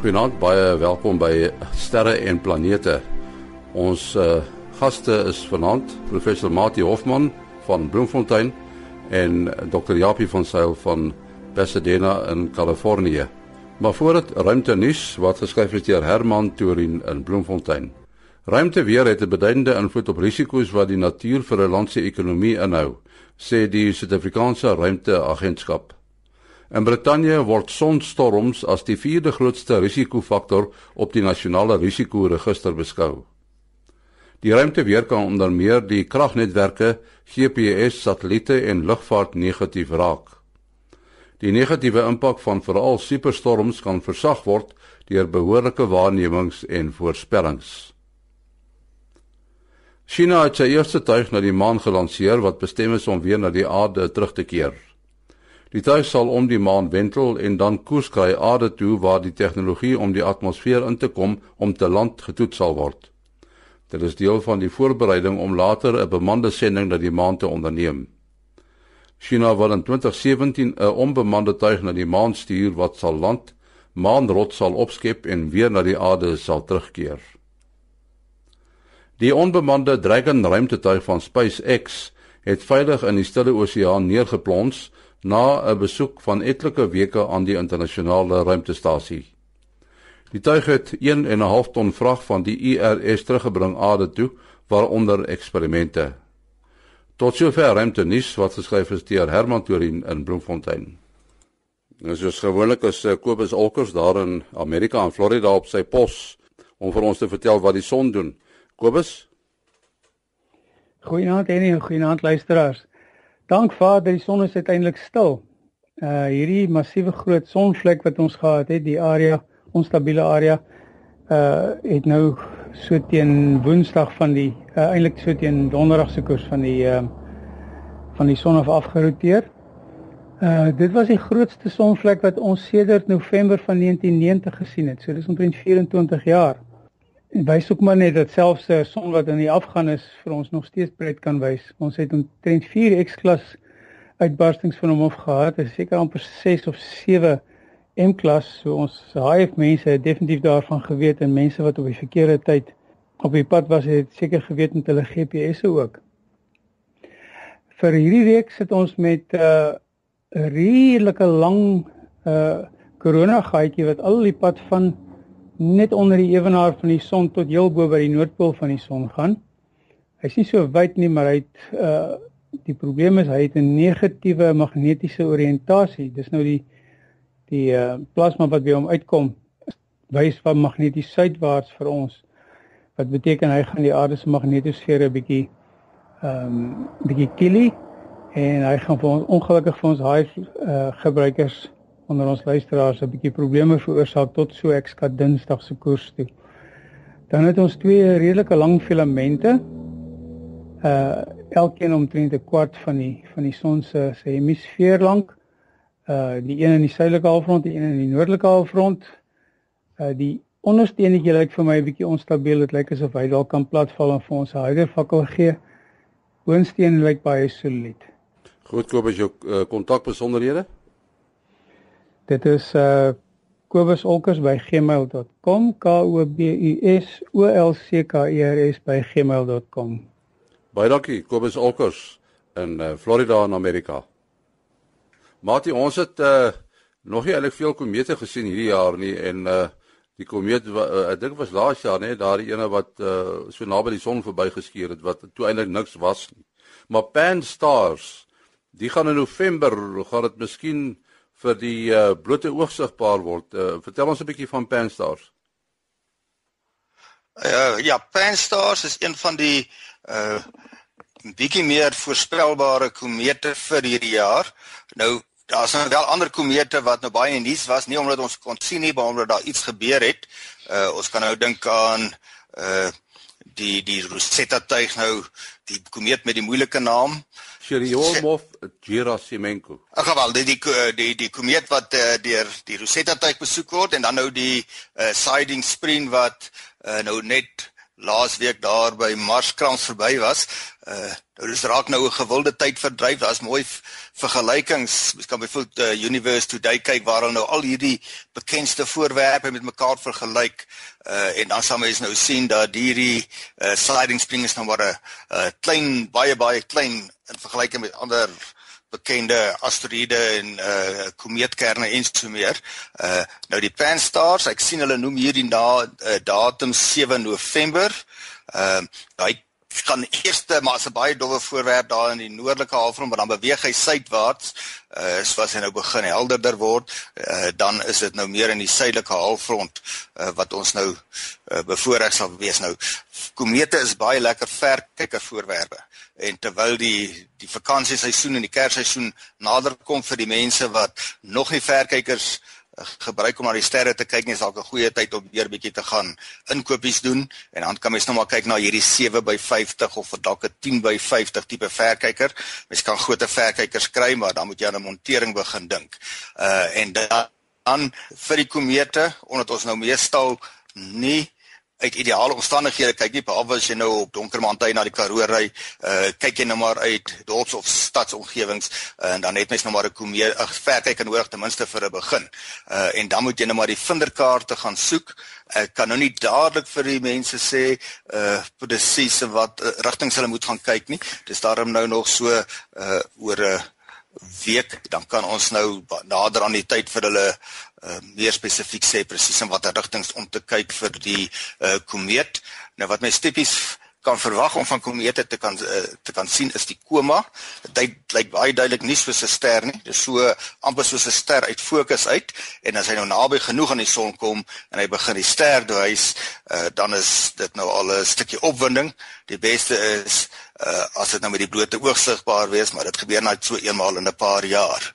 Goeienaand, baie welkom by Sterre en Planete. Ons uh, gaste is vanaand professor Mati Hofman van Bloemfontein en Dr. Japie van Sail van Pasadena in Kalifornië. Maar voordat ruimte nuus wat geskryf is deur Herman Torin in Bloemfontein. Ruimte weer het 'n beduidende invloed op risiko's wat die natuur vir 'n land se ekonomie inhou, sê die Suid-Afrikaanse Ruimteagentskap. In Brittanje word sonstorms as die vierde grootste risikofaktor op die nasionale risikoregister beskou. Die ruimteweer kan onder meer die kragnetwerke, GPS, satelliete en lugvaart negatief raak. Die negatiewe impak van veral superstorms kan versag word deur behoorlike waarnemings en voorspellings. China het sy eerste tuig na die maan gelanseer wat bestem is om weer na die aarde terug te keer. Die tuig sal om die maan wentel en dan koers kry aarde toe waar die tegnologie om die atmosfeer in te kom om te land getoets sal word. Dit is deel van die voorbereiding om later 'n bemande sending na die maan te onderneem. China wil in 2017 'n onbemande tuig na die maan stuur wat sal land, maanrot sal opskep en weer na die aarde sal terugkeer. Die onbemande Dragon ruimtetuig van SpaceX het veilig in die Stille Oseaan neergeplons na 'n besoek van etlike weke aan die internasionale ruimtestasie. Die tuig het 1 en 'n half ton vrag van die ISS teruggebring aarde toe waaronder eksperimente. Tot sover ruimte nuus wat geskryf is deur Herman Torin in Bloemfontein. Nou soos gewoonlik is eh, Kobus Olkers daar in Amerika in Florida op sy pos om vir ons te vertel wat die son doen. Kobus? Goeienaand en goeienaand luisteraars. Dank Vader, die son is uiteindelik stil. Uh hierdie massiewe groot sonvlek wat ons gehad het, die area, onstabiele area, uh het nou so teen Woensdag van die uh, eintlik so teen Donderdag se koers van die uh van die son af afgeroteer. Uh dit was die grootste sonvlek wat ons sedert November van 1990 gesien het. So dis omtrent 24 jaar. En wys ook maar net dat selfs 'n son wat in die afgaan is vir ons nog steeds pret kan wys. Ons het omtrent 4 X-klas uitbarstings van hom af gehad. Dit is seker amper 6 of 7 M-klas. So ons HF mense het definitief daarvan geweet en mense wat op die verkeerde tyd op die pad was het seker geweet met hulle GPS'e ook. Vir hierdie week sit ons met 'n uh, redelike lang uh korona gaatjie wat al die pad van net onder die ewenaar van die son tot heel bo by die noordpool van die son gaan. Hy's nie so wyd nie, maar hy het uh die probleem is hy het 'n negatiewe magnetiese oriëntasie. Dis nou die die uh plasma wat by hom uitkom wys van magneties suidwaarts vir ons. Wat beteken hy gaan die aarde se magnetosfeer 'n bietjie ehm um, bietjie killie en hy gaan vir ons ongelukkig vir ons high uh gebruikers onder ons luisteraars 'n bietjie probleme veroorsaak tot so ek skat Dinsdag se koers toe. Dan het ons twee redelike lang filamente. Uh elkeen omtrent 'n kwart van die van die son se se hemisfeer lank. Uh die een in die suidelike halfrond, die een in die noordelike halfrond. Uh die onderste enetjie lyk vir my 'n bietjie onstabiel. Dit lyk asof hy dalk kan platval en vir ons 'n harder fakkel gee. Boonsteen lyk baie solied. Goed, koop as jou kontak uh, besonderhede. Dit is uh kobusolkers@gmail.com k o b u s o l c k e r s by gmail.com. Baie dankie Kobus Olkers in uh, Florida in Amerika. Matie, ons het uh nog nie eintlik veel komete gesien hierdie jaar nie en uh die komeet uh, ek dink was laas jaar nê, daardie ene wat uh so naby die son verbygeskuur het wat toe eintlik niks was nie. Maar Pan Stars, die gaan in November, gaan dit miskien vir die uh, blote oog sigbaar word. Uh, vertel ons 'n bietjie van Pan-STARRS. Uh, ja, Pan-STARRS is een van die uh bietjie meer voorspelbare komete vir hierdie jaar. Nou daar's nou wel ander komete wat nou baie nuus was, nie omdat ons kon sien nie, maar omdat daar iets gebeur het. Uh ons kan nou dink aan uh die die Rosetta tuig nou, die komeet met die moeilike naam. Churyumov Gerasimenko. Ag wel, die die die die komeet wat uh, deur die Rosetta tuig besoek word en dan nou die uh, Siding Spring wat uh, nou net laasweek daar by Marskrans verby was. Uh nou dis raak nou 'n gewilde tyd verdryf. Daar's mooi vergelykings. Mens kan byvoorbeeld uh, Universe Today kyk waar hulle nou al hierdie bekendste voorwerpe met mekaar vergelyk. Uh en dan sal mens nou sien dat hierdie uh sliding spring is nou maar 'n uh, klein baie baie klein in vergelyking met ander bekende asteroïde en uh komeetkerne en so meer. Uh nou die Pan-STARRS, ek sien hulle noem hierdie na uh, datum 7 November. Uh, daai kan eerste maar as 'n baie dowwe voorwerp daar in die noordelike halfrond, maar dan beweeg hy suidwaarts. Uh soos hy nou begin helderder word, uh dan is dit nou meer in die suidelike halfrond uh wat ons nou uh, bevoorreg sal wees nou. Komete is baie lekker verkyker voorwerpe en terwyl die die vakansieseisoen en die kersseisoen nader kom vir die mense wat nog nie verkykers eh, gebruik om na die sterre te kyk nie is dalk 'n goeie tyd om weer bietjie te gaan inkopies doen en dan kan mens nou maar kyk na hierdie 7 by 50 of dalk 'n 10 by 50 tipe verkyker. Mens kan groter verkykers kry, maar dan moet jy aan 'n montering begin dink. Uh en dan vir die komete omdat ons nou meestal nie uit ideale omstandighede kyk nie behalwe as jy nou op donker maandag na die Karoo ry, uh kyk jy nou maar uit dorps of stadsomgewings uh, en dan het mens nou maar 'n komeer 'n verkyker nodig ten minste vir 'n begin. Uh en dan moet jy nou maar die vinderkaarte gaan soek. Ek kan nou nie dadelik vir die mense sê uh presies wat uh, rigtings hulle moet gaan kyk nie. Dis daarom nou nog so uh oor 'n uh, week dan kan ons nou nader aan die tyd vir hulle uh, meer spesifiek sê presies in watter rigtings om te kyk vir die uh, komeet. Nou wat my stippies kan verwag om van komete te kan uh, te kan sien is die koma. Dit lyk baie duidelik nie soos 'n ster nie. Dit is so amper soos 'n ster uit fokus uit en as hy nou naby genoeg aan die son kom en hy begin die ster wys, uh, dan is dit nou al 'n stukkie opwinding. Die beste is uh, as dit nou met die blote oog sigbaar wees, maar dit gebeur net so eenmaal in 'n paar jaar.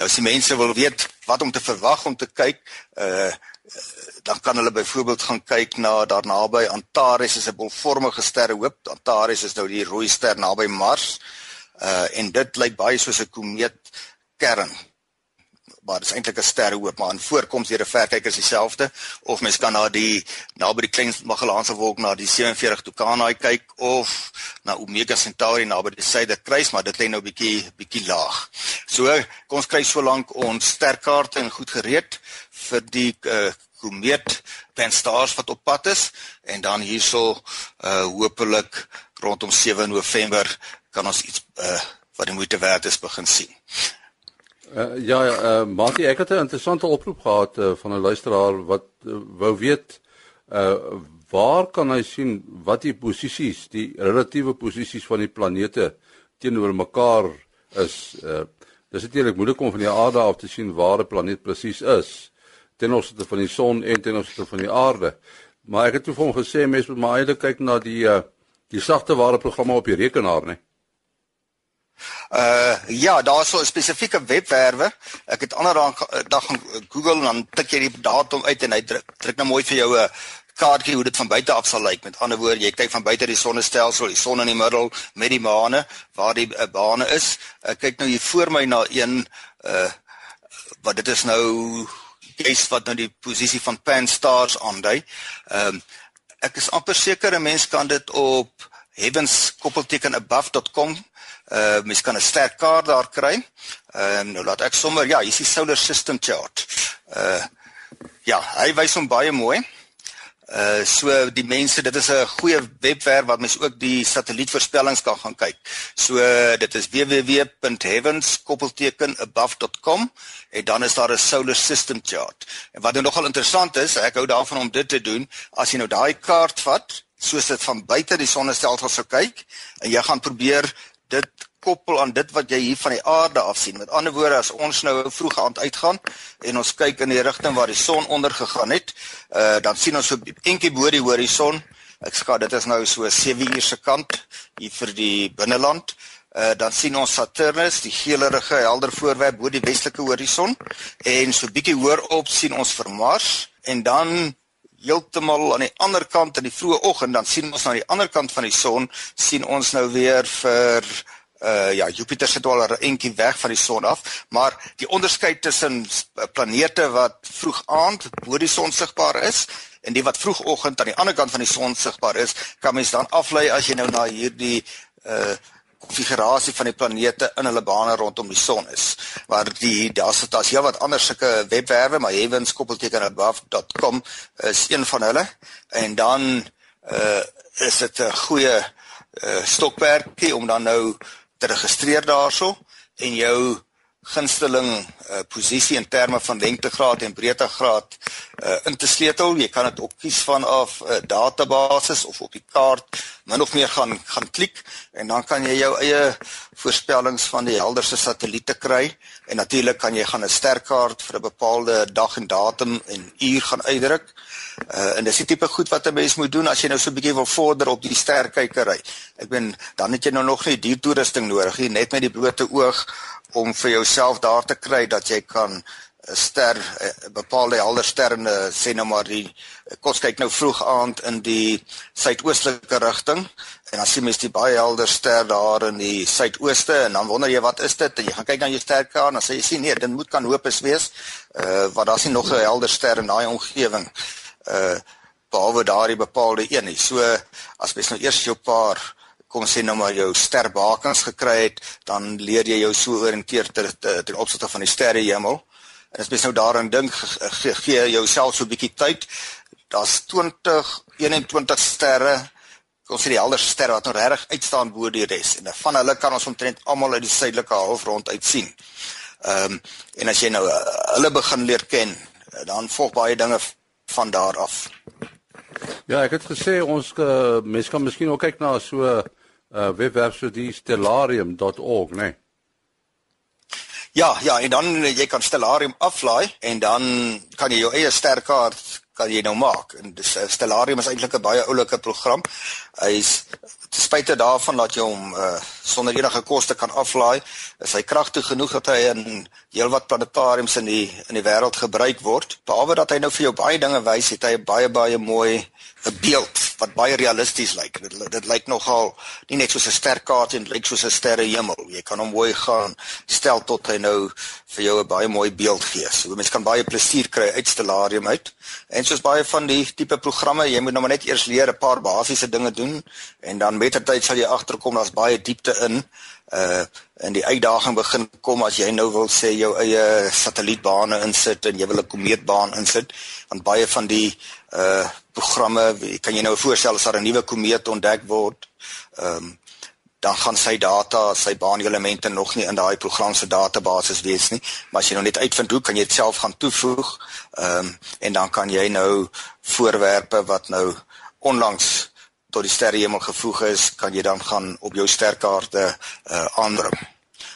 Nou as die mense wil weet wat om te verwag om te kyk, uh dan kan hulle byvoorbeeld gaan kyk na daar naby Antares is 'n bolvormige sterrehoop. Antares is nou die rooi ster naby Mars. Uh en dit lyk baie soos 'n komeet kern maar dit is eintlik 'n sterrehoop maar in voorkoms deur 'n verkyker is dieselfde of mens kan na die naby die klein Magellaanse wolk na die 47 Tucanae kyk of na Omega Centauri naby die Suiderkruis maar dit lê nou bietjie bietjie laag. So kom ons kry so lank ons sterkaarte en goed gereed vir die uh, komeet Pan-STARRS wat op pad is en dan hierso uh hopelik rondom 7 November kan ons iets uh wat die moeite werd is begin sien. Uh, ja, uh, Mati, ek het 'n interessante oproep gehad uh, van 'n luisteraar wat uh, wou weet uh waar kan hy sien wat die posisies, die relatiewe posisies van die planete teenoor mekaar is. Uh dis natuurlik moeilik om van die aarde af te sien waar 'n planeet presies is ten opsigte van die son en ten opsigte van die aarde. Maar ek het toe vir hom gesê mense moet maar eintlik kyk na die uh die sagte ware programme op die rekenaar, nee. Uh ja, daar is so 'n spesifieke webwerwe. Ek het ander dag gaan Google en dan tik jy die datum uit en hy druk, druk nou mooi vir jou 'n kaartjie hoe dit van buite af sal lyk. Met ander woorde, jy kyk van buite die sonnestelsel, die son in die middel met die maane waar die uh, bane is. Ek kyk nou hier voor my na een uh wat dit is nou juist wat nou die posisie van Pan Stars aandui. Ehm um, ek is amper seker 'n mens kan dit op heavens koppelteken above.com uh mens kan 'n sterk kaart daar kry. Ehm um, nou laat ek sommer ja, hier is die solar system chart. Uh ja, hy wys hom baie mooi. Uh so die mense, dit is 'n goeie webwerf wat mens ook die satellietvoorspellings kan gaan kyk. So dit is www.heavens.above.com en dan is daar 'n solar system chart. En wat nou nogal interessant is, ek hou daarvan om dit te doen, as jy nou daai kaart vat, soos dit van buite die sonnestelsel sou kyk en jy gaan probeer dit koppel aan dit wat jy hier van die aarde af sien. Met ander woorde, as ons nou vroeg aand uitgaan en ons kyk in die rigting waar die son onder gegaan het, uh dan sien ons so entjie bo die horison. Ek skat dit is nou so 7 uur se kant hier vir die binneland. Uh dan sien ons Saturnus, die geelerige helder voorwerp bo die westelike horison en so bietjie hoër op sien ons vir Mars en dan heeltemal aan die ander kant in die vroeë oggend dan sien ons na die ander kant van die son sien ons nou weer vir Uh ja, Jupiter sit al 'n entjie weg van die son af, maar die onderskeid tussen planete wat vroeg aand bo die son sigbaar is en die wat vroegoggend aan die ander kant van die son sigbaar is, kan mens dan aflei as jy nou na hierdie uh konfigurasie van die planete in hulle bane rondom die son is. Waar die daar's daar's ja wat ander sulke webwerwe, maar heavenskoppeltekenabove.com is een van hulle en dan uh is dit 'n goeie uh stokperdjie om dan nou te registreer daarso en jou gunsteling uh, posisie in terme van lengtegraad en breedtegraad uh, in te sleutel. Jy kan dit op kies vanaf 'n uh, database of op die kaart min of meer gaan gaan klik en dan kan jy jou eie voorspellings van die helderste satelliete kry en natuurlik kan jy gaan 'n sterkaart vir 'n bepaalde dag en datum en uur gaan uitdruk. Uh, en dis die tipe goed wat 'n mens moet doen as jy nou so 'n bietjie wil vorder op die sterkykery. Ek bedoel dan het jy nou nog nie diertoerusting nodig nie, net met die blote oog om vir jouself daar te kry dat jy kan ster bepaalde helder sterre sê nou maar die kos kyk nou vroeg aand in die suidoostelike rigting en dan sien mens die baie helder ster daar in die suidooste en dan wonder jy wat is dit en jy gaan kyk na jou sterkaart en dan sê jy sien nee dit moet kan Hopus wees uh wat daar's nie nog 'n helder ster in daai omgewing uh behalwe daardie bepaalde een nie so as mens nou eers jou paar kom sê nou maar jou sterbakens gekry het, dan leer jy jou so orienteer ten ten opsigte van die sterrehemel. As jy nou daaraan dink, gee, gee jouself so 'n bietjie tyd. Daar's 20, 21 sterre. Kom sê die helderste sterre wat nog reg uitstaan bo die res. En van hulle kan ons omtrent almal uit die suidelike halfrond uit sien. Ehm um, en as jy nou uh, hulle begin leer ken, dan volg baie dinge van daar af. Ja, ek het gesê ons uh, mense kan miskien ook kyk na so 'n uh, webwerf so die stellarium.org, né? Nee? Ja, ja, en dan jy kan stellarium aflaai en dan kan jy jou eie sterkaart kan jy nou maak. En dis uh, stellarium is eintlik 'n baie oulike program. Hy's ten spyte daarvan dat jy hom uh, sonder enige koste kan aflaai, is hy kragtig genoeg dat hy in heelwat planetariums in die in die wêreld gebruik word. Behalwe dat hy nou vir jou baie dinge wys, het hy 'n baie baie mooi 'n beeld wat baie realisties lyk. Dit, dit lyk nogal nie net soos 'n sterkaart en lyk soos 'n sterrehemel. Jy kan hom mooi gaan stel tot hy nou vir jou 'n baie mooi beeld gee. So mense kan baie plesier kry uit stellarium uit. En soos baie van die tipe programme, jy moet nou maar net eers leer 'n paar basiese dinge doen en dan met die tyd sal jy agterkom daar's baie diepte in. Uh in die uitdaging begin kom as jy nou wil sê jou eie satellietbane insit en jy wil 'n komeetbaan insit, want baie van die uh programme, kan jy nou voorstel as daar 'n nuwe komeet ontdek word, ehm um, dan gaan sy data, sy baanelemente nog nie in daai program se database wees nie, maar as jy nou net uitvind hoe kan jy dit self gaan toevoeg, ehm um, en dan kan jy nou voorwerpe wat nou onlangs tot die sterrehemel gevoeg is, kan jy dan gaan op jou sterkaarte uh aandring.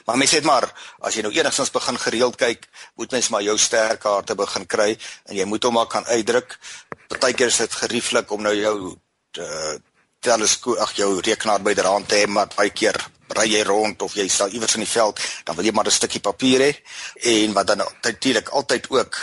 Maar mens het maar as jy nou enigstens begin gereeld kyk, moet mens maar jou sterkaarte begin kry en jy moet hom maar kan uitdruk partykeer is dit gerieflik om nou jou uh, teleskoop ag jou rekenaar byderhand te hê maar baie keer ry jy rond of jy staan iewers in die veld dan wil jy maar 'n stukkie papier hê en wat dan natuurlik altyd ook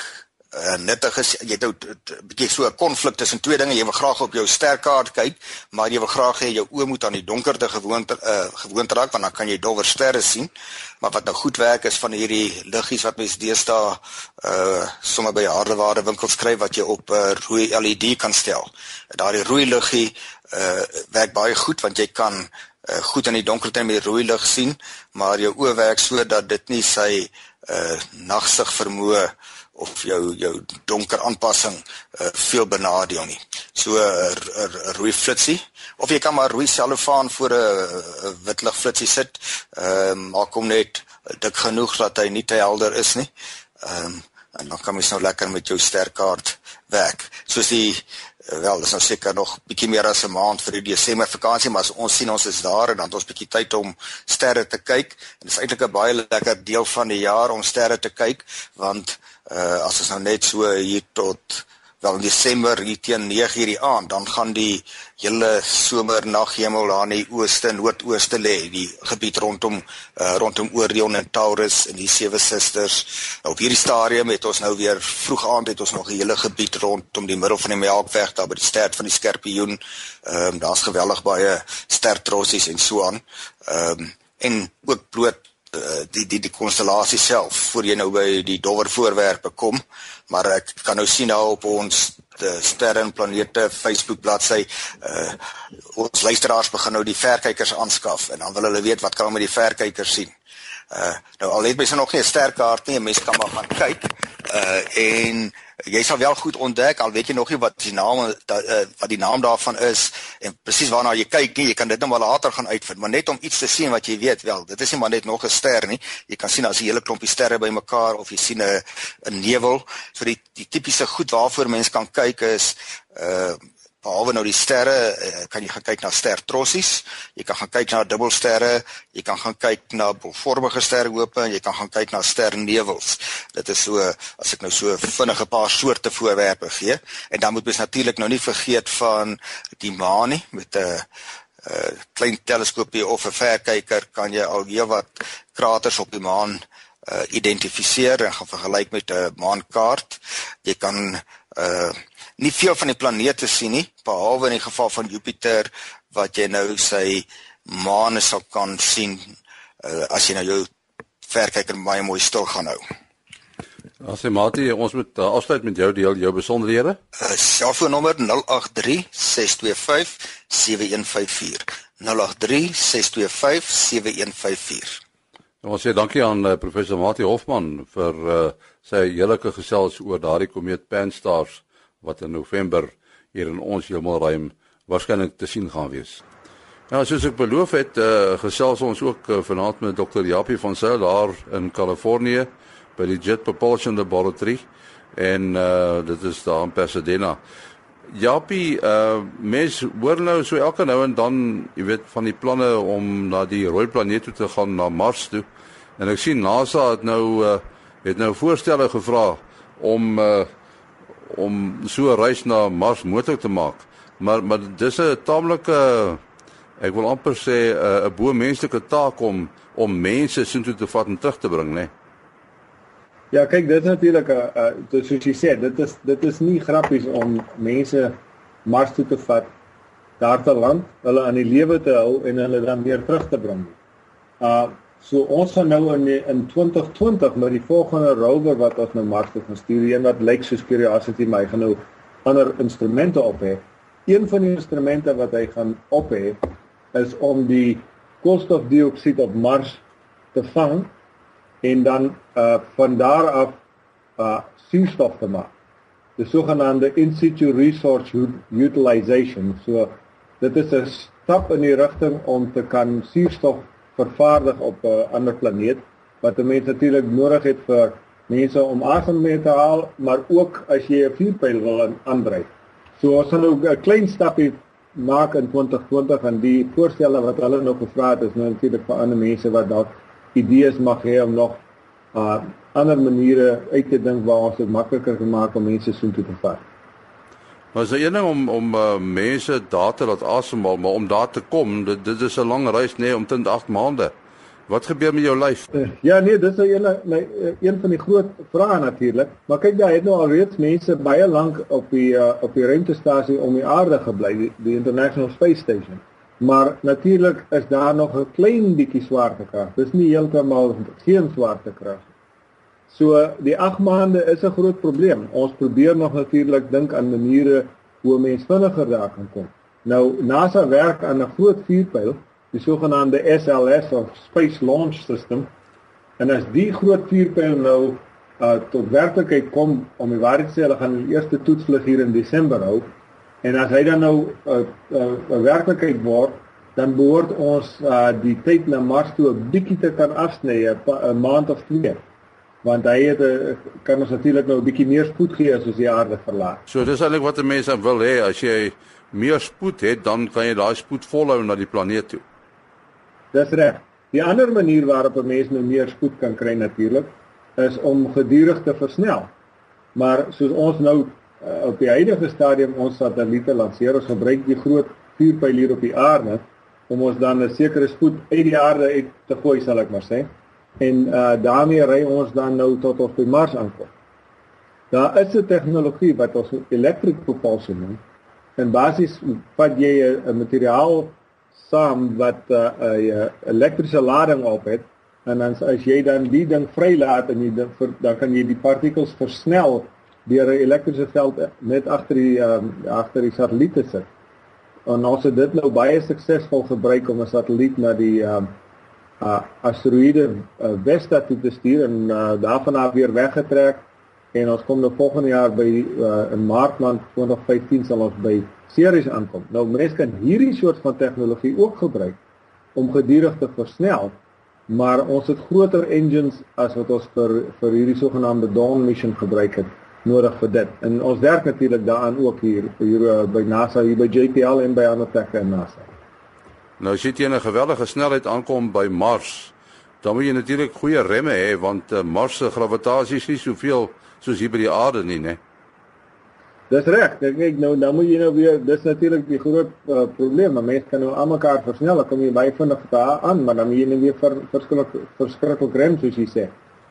uh, nuttig is. Jy het nou 'n bietjie so 'n konflik tussen twee dinge. Jy wil graag op jou sterkaart kyk maar jy wil graag hê jou oë moet aan die donkerte gewoond uh, gewoond raak want dan kan jy dowwer sterre sien. Maar wat nou goed werk is van hierdie liggies wat mense deesdae uh sommer by hardeware winkels kry wat jy op 'n uh, rooi LED kan stel. Daardie rooi liggie uh werk baie goed want jy kan uh, goed in die donkerte met die rooi lig sien maar jou oë werk sodat dit nie sy uh nagsig vermoë of jou jou donker aanpassing uh, veel benadeel nie. So 'n uh, rooi flitsie of jy kan maar rooi selofaan voor 'n wit lig flitsie sit. Ehm uh, maak hom net dik genoeg dat hy nie te helder is nie. Ehm um, en dan kan jy nou lekker met jou sterkaart werk. Soos die wel, dis nou seker nog bietjie meer as 'n maand vir die Desember vakansie, maar ons sien ons is daar en dan het ons bietjie tyd om sterre te kyk. En dit is eintlik 'n baie lekker deel van die jaar om sterre te kyk want uh as ons nou net so hier tot wel in Desember hier teen 9:00 die aand dan gaan die hele somernaghemel daar in die ooste en noordooste lê die gebied rondom uh, rondom Orion en Taurus en die sewe susters op hierdie stadium het ons nou weer vroeg aand het ons nog 'n hele gebied rondom die middel van die Melkweg daar by die stert van die Skorpioen. Ehm um, daar's geweldig baie stertrossies en so aan. Ehm um, en ook bloot die die die konstellasie self voor jy nou by die dowwer voorwerpe kom maar ek kan nou sien nou op ons sterre en planete Facebook bladsy uh ons luisteraars begin nou die verkykers aanskaf en dan wil hulle weet wat kan hulle met die verkykers sien. Uh nou al het mens nog nie 'n sterkaart nie, 'n mens kan maar gaan kyk. Uh en jy sal wel goed ontdek al weet jy nog nie wat die naam da, uh, wat die naam daarvan is en presies waarna jy kyk nie jy kan dit net maar later gaan uitvind maar net om iets te sien wat jy weet wel dit is nie maar net nog 'n ster nie. Jy kan sien as 'n hele klompie sterre bymekaar of jy sien 'n 'n nevel. So die die tipiese goed waarvoor mens kan kyk is uh behalwe nou die sterre eh, kan jy gaan kyk na stertrossies jy kan gaan kyk na dubbelsterre jy kan gaan kyk na bolvormige sterrehope en jy kan gaan kyk na sternevels. Dit is so as ek nou so vinnige paar soorte voorwerpe gee en dan moet mens natuurlik nou nie vergeet van die maan nie met 'n uh, klein teleskoopie of 'n verkyker kan jy al heelwat kraters op die maan uh, identifiseer en gaan vergelyk met 'n maankaart. Jy kan uh nie veel van die planete sien nie behalwe in die geval van Jupiter wat jy nou sy maan sal kan sien uh, as jy nou jou verkyker baie mooi stil gaan hou. As jy Mati, ons moet uh, afsluit met jou deel jou besonderhede. Uh, selfoonnommer 083 625 7154. 083 625 7154. Ons sê dankie aan uh, professor Mati Hofman vir uh, sy heerlike gesels oor daardie komeet Pan-STARRS wat in November hier in ons hemelruim waarskynlik te sien gaan wees. Nou soos ek beloof het, uh, gesels ons ook uh, vanaand met Dr. Japie van Sail daar in Kalifornië by die Jet Propulsion Laboratory en uh, dit is daar in Pasadena. Japie, uh, mens hoor nou so elke nou en dan, jy weet, van die planne om na die rooi planeet toe te gaan na Mars toe. En ek sien NASA het nou uh, het nou voorstelle gevra om uh, om so 'n reis na Mars moontlik te maak. Maar maar dis 'n taamlike ek wil amper sê 'n 'n bo menslike taak om om mense soontoe te vat en terug te bring, né? Nee. Ja, kyk, dit is natuurlik 'n dis soos jy sê, dit is dit is nie grappies om mense Mars toe te vat, daar te land, hulle aan die lewe te hou en hulle dan weer terug te bring. Uh So ons gaan nou in in 2020 met die volgende rover wat ons nou Mars toe gaan stuur, een wat lyk soos Curiosity, maar hy gaan nou ander instrumente op hê. Een van die instrumente wat hy gaan op hê is om die koolstofdioksied op Mars te vang en dan uh van daar af uh suurstof te maak. Die sogenaamde in situ resource utilization. So dit is 'n stap in die rigting om te kan suurstof vervaardig op 'n uh, ander planeet wat 'n mens natuurlik nodig het vir mense om asem mee te haal, maar ook as jy 'n vuurpyl wil aandryf. So ons gaan nou 'n klein stapie maak in 2020 en die voorstelle wat hulle nog gevra het is nou natuurlik vir ander mense wat dalk idees mag hê om nog uh ander maniere uit te dink waar ons dit makliker kan maak om mense soontoe te vat. Maar is 'n ding om om uh, mense daar te laat asemhaal, maar om daar te kom, dit dit is 'n lang reis nê, nee, omtrent 8 maande. Wat gebeur met jou lyf? Uh, ja nee, dis 'n een uh, een van die groot vrae natuurlik. Maar kyk daar het nou al reeds mense baie lank op die uh, op die ruimtestasie om die aarde gebly, die, die International Space Station. Maar natuurlik is daar nog 'n klein bietjie swaartekrag. Dis nie heeltemal geen swaartekrag. So die 8 maande is 'n groot probleem. Ons probeer nog natuurlik dink aan maniere hoe mense vinniger daar kan kom. Nou NASA werk aan 'n groot vuurpyl, die sogenaamde SLS of Space Launch System. En as die groot vuurpyl nou uh, tot werklikheid kom om die waarheid te sê, hulle gaan die eerste toetsvlug hier in Desember hou. En as hy dan nou 'n uh, uh, uh, werklikheid word, dan behoort ons uh, die tyd na Mars toe 'n bietjie te kan afsny, 'n maand of twee want hy het eh, kan ons natuurlik nou 'n bietjie meer spoed gee as ons die aarde verlaat. So dis eintlik wat 'n mens wil hê as jy meer spoed het, dan kan jy daai spoed volhou na die planeet toe. Dis reg. Die ander manier waarop 'n mens nou meer spoed kan kry natuurlik is om gedurig te versnel. Maar soos ons nou uh, op die huidige stadium ons satelliete lanseer, ons gebruik die groot vuurpyl hier op die aarde om ons dan 'n sekere spoed uit die aarde uit te gooi, sal ek maar sê en uh daarmee ry ons dan nou tot op die Mars aankom. Daar is 'n tegnologie wat ons electric propulsion noem. En basies vat jy 'n materiaal saam wat 'n uh, uh, elektriese lading op het en dan as jy dan die ding vrylaat en jy dan kan jy die partikels versnel deur 'n elektriese veld net agter die um, agter die satelliete sit. En ons het dit nou baie suksesvol gebruik om 'n satelliet na die um, uh, asteroïde uh, Vesta toe te stuur en uh, daarvan af weer weggetrek en ons kom nou volgende jaar by uh, in Maart maand 2015 sal ons by Ceres aankom. Nou mense kan hierdie soort van tegnologie ook gebruik om gedurig te versnel maar ons het groter engines as wat ons vir vir hierdie sogenaamde Dawn mission gebruik het nodig vir dit. En ons werk natuurlik daaraan ook hier hier uh, by NASA hier by JPL en by ander plekke in NASA. Nou as jy teen 'n geweldige snelheid aankom by Mars, dan moet jy natuurlik goeie remme hê want uh, Mars se gravitasie is nie soveel soos hier by die aarde nie, né? Dis reg. Ek kyk nou dan moet jy nou weer dis natuurlik die groot uh, probleem, mense kan nou almekaar versnel, dan kom jy baie vinnig daar aan, maar dan moet jy nou weer vir verskilllik verskriklik rem soos jy sê.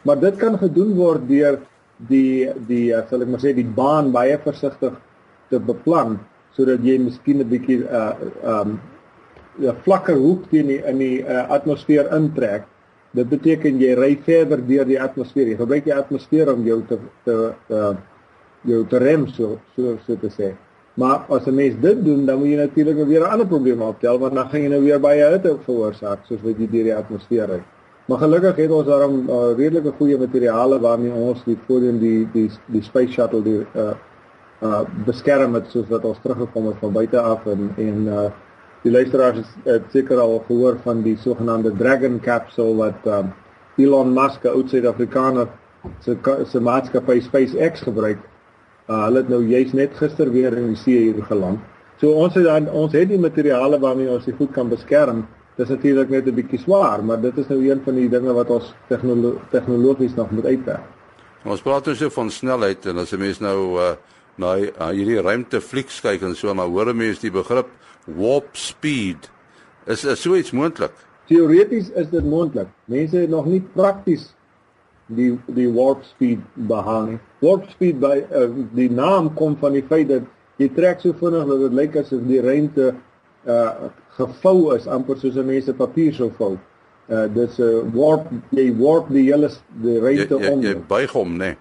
Maar dit kan gedoen word deur die die uh, sal ek maar sê die baan baie versigtig te beplan sodat jy miskien 'n bietjie uh um vlakker hoek teen die in die uh, atmosfeer intrek. Dit beteken jy ry verder deur die atmosfeer. Jy gebruik die atmosfeer om jou te te uh jou te rem so so so te sê. Maar as 'n mens dit doen, dan moet jy natuurlik weer 'n ander probleem optel want dan gaan jy nou weer baie hitte veroorsaak soos wat jy deur die atmosfeer ry. Maar gelukkig het ons daarom uh, redelike goeie materiale waarmee ons die voorheen die die die space shuttle die uh uh beskerm het soos wat ons teruggekom het van buite af en en uh die luisteraars het, het seker al gehoor van die sogenaamde Dragon capsule wat um Elon Musk, 'n oud Suid-Afrikaner se se maatskappy SpaceX gebruik. Uh hulle het nou juist net gister weer in die see hier geland. So ons het dan ons het die materiale waarmee ons dit goed kan beskerm Dis natuurlik net 'n bietjie swaar, maar dit is nou een van die dinge wat ons tegnolo tegnologies nog moet uitwerk. Ons praat dus van snelheid en as 'n mens nou uh, na hierdie ruimte flieks kyk en so maar hoor mense die begrip warp speed. Is is so iets moontlik? Teoreties is dit moontlik. Mense het nog nie prakties die die warp speed behaal nie. Warp speed by uh, die naam kom van die feit dat jy trek so vinnig dat dit lyk asof die ruimte uh gevou is amper soos 'n mens se papier sou vou. Uh dis 'n uh, warp jy warp die hele die ruimte om. Jy buig hom, né? Nee.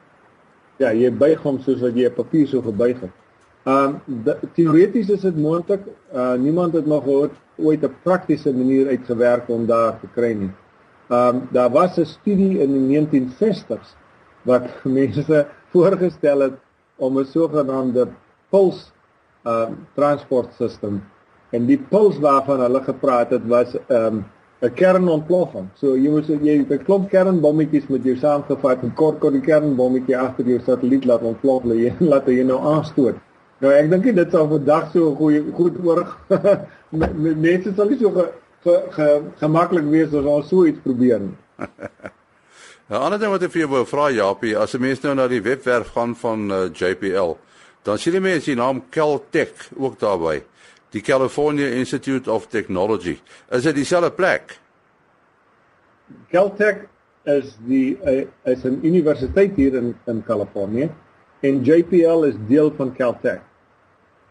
Ja, jy buig hom soos wat jy 'n papier sou gebuig het. Um teoreties is dit moontlik. Uh niemand het nog ooit ooit 'n praktiese manier uitgewerk om daar te kry nie. Um daar was 'n studie in die 1960s wat mense voorgestel het om 'n sogenaamde puls um transportstelsel en die puls waarvan hulle gepraat het was 'n um, 'n kernontploffing. So jy moet jy 'n klomp kernbommetjies met jou saamgevat en kort kort die kernbommetjie agter jou satelliet laat ontplof en laat hy nou aanstoot. Nou ek dink dit sou vandag so goeie goed oor mense sal nie so ge, ge, ge, gemaklik wees as ons so iets probeer nie. Nou ander ding wat ek vir jou wou vra Japie, as 'n mens nou na die webwerf gaan van uh, JPL, dan sien jy mense die naam Caltech ook daarby die California Institute of Technology. Is dit dieselfde plek? Caltech is die uh, is 'n universiteit hier in in Kalifornië en JPL is deel van Caltech.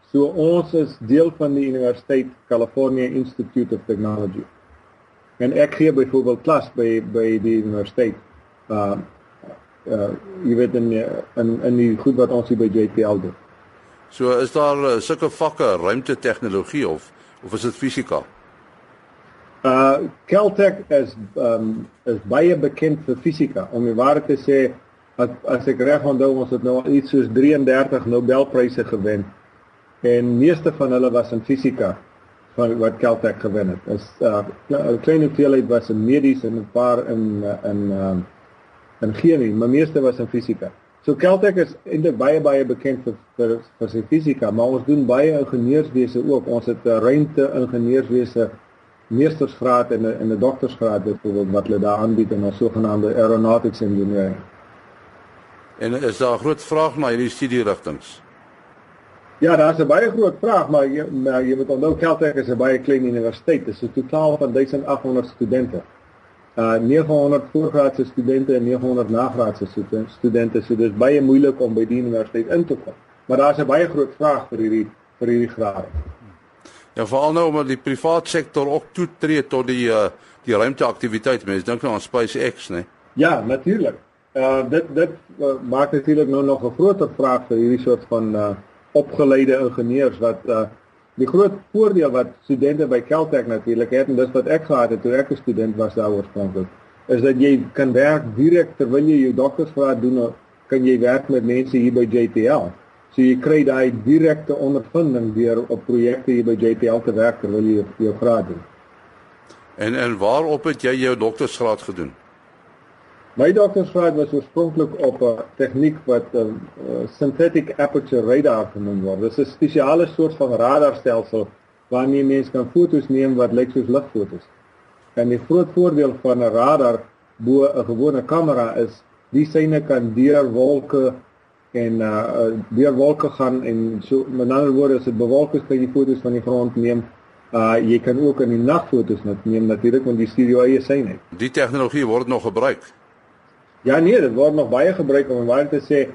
So ons is deel van die Universiteit California Institute of Technology. En ek gee byvoorbeeld klas by by die universiteit. Uh uh jy weet in in in die goed wat ons hier by JPL doen. So is daar uh, sulke vakke ruimte tegnologie of of is dit fisika? Uh Caltech is um is baie bekend vir fisika. Om die waarheid te sê, as, as ek reg onthou, ons het nou iets soos 33 Nobelpryse gewen. En meeste van hulle was in fisika van wat Caltech gewen het. Is uh 'n klein hoeveelheid was in medies en 'n paar in in um in chemie, maar meeste was in fisika. So Caltech is eintlik baie baie bekend vir vir vir sy fisika, maar ons doen baie ingenieurswese ook. Ons het 'n ruimte ingenieurswese meestersgraad en 'n en 'n doktorsgraad byvoorbeeld wat hulle daar aanbied in ons sogenaamde aeronautics engineering. En is daar 'n groot vraag na hierdie studierigtinge? Ja, daar's 'n baie groot vraag, maar jy, maar jy moet onthou Caltech is 'n baie klein universiteit. Dit is 'n totaal van 1800 studente uh 900 voorgraadse studente en 900 nagraadse studente. So dis baie moeilik om by die universiteit in te kom. Maar daar's 'n baie groot vraag vir hierdie vir hierdie graad. Ja, veral nou omdat die private sektor ook toetree tot die uh die ruimteaktiwiteit. Mense dink nou aan SpaceX, né? Ja, natuurlik. Uh dit dit uh, maak natuurlik nou nog 'n groter vraag vir hierdie soort van uh opgeleide ingenieurs wat uh die groot voordeel wat studente by Caltech natuurlik het en dis wat ek gehad het toe ek 'n student was daar oorspronklik is dat jy kan werk direk terwyl jy jou doktorsgraad doen kan jy werk met mense hier by JPL. So jy kry daai direkte ondervinding deur op projekte hier by JPL te werk terwyl jy jou graad doen. En en waarop het jy jou doktorsgraad gedoen? My doktorsgraad was oorspronklik op 'n tegniek wat 'n uh, synthetic aperture radar genoem word. Dit is 'n spesiale soort van radarstelsel waarmee mens kan foto's neem wat lyk soos ligfoto's. En die groot voordeel van 'n radar bo 'n gewone kamera is die syne kan deur wolke en uh deur wolke gaan en so met ander woorde as dit bewolk is kan jy foto's van die grond neem. Uh jy kan ook in die nag foto's neem natuurlik want die studio eie syne. Die tegnologie word nog gebruik. Ja nee, dit word nog baie gebruik om waar te sê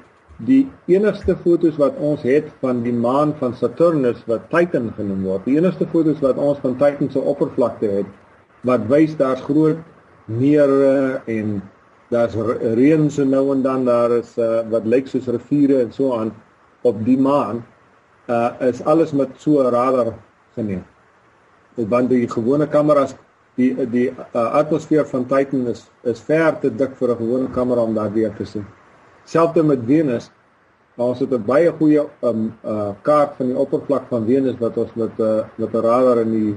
die enigste fotos wat ons het van die maan van Saturnus wat Titan genoem word. Die enigste fotos wat ons van Titan se oppervlakte het wat wys daar's groot mere en daar's reën so nou en dan daar is uh, wat lyk soos riviere en so aan op die maan uh is alles met so 'n radar geneem. Want die gewone kameras die die uh, atmosfeer van Titan is is ver te dik vir 'n gewone kamera om daar weer te sien. Selfs met Venus, ons het 'n baie goeie um uh kaart van die oppervlak van Venus wat ons met uh, met 'n radar in die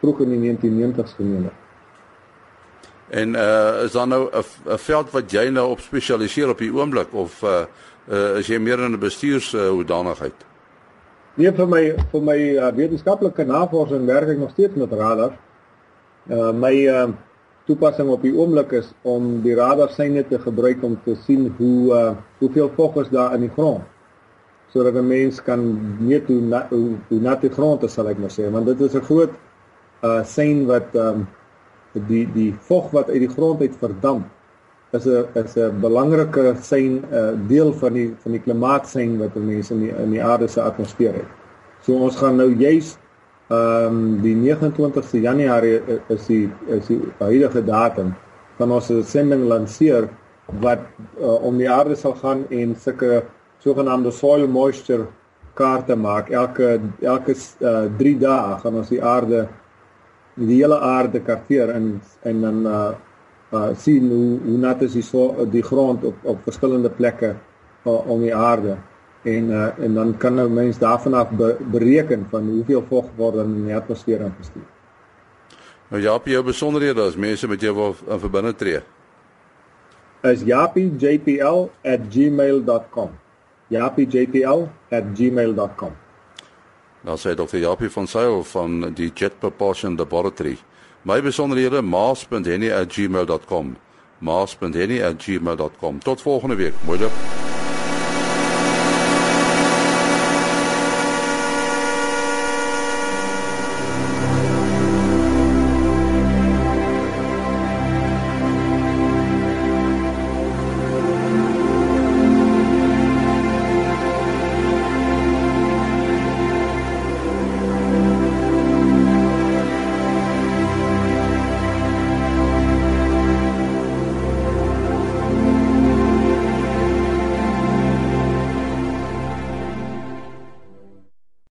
vroeg in die 1990s geneem het. En uh is dan nou 'n veld wat jy nou op spesialiseer op die oomblik of uh, uh is jy meer in 'n bestuurs uh, hoedanigheid? Nee, vir my vir my uh, wetenskaplike navorsing werk ek nog steeds met radar. Uh my uh toepassing op die oomblik is om die radar syne te gebruik om te sien hoe uh hoeveel vog is daar in die grond sodat 'n mens kan weet hoe nat hoe, hoe nat die grond is sal ek maar sê want dit is 'n groot uh sein wat um die die vog wat uit die grond uit verdamp is 'n is 'n belangrike sein uh, deel van die van die klimaatsein wat mense in die in die aarde se atmosfeer het. So ons gaan nou juis ehm um, die 29ste Januarie is die is die huidige datum van ons sending lanseer wat uh, om die aarde sal gaan en sulke sogenaamde soil moisture kaarte maak. Elke elke 3 uh, dae gaan ons die aarde die hele aarde karteer en en dan uh, uh sien hoe hoe nat is die so die grond op op verskillende plekke uh, om die aarde en uh, en dan kan nou mense daarvan af be, bereken van hoeveel vog word in die atmosfeer ingestuur. Nou ja, op jou besonderhede as mense met jou wil in verbinding tree. Is japijpl@gmail.com. japijpl@gmail.com. Dan sê Dr. Japie van Sail van die Jet Propulsion Laboratory. My besonderhede maas.henny@gmail.com. maas.henny@gmail.com. Tot volgende week. Mooi loop.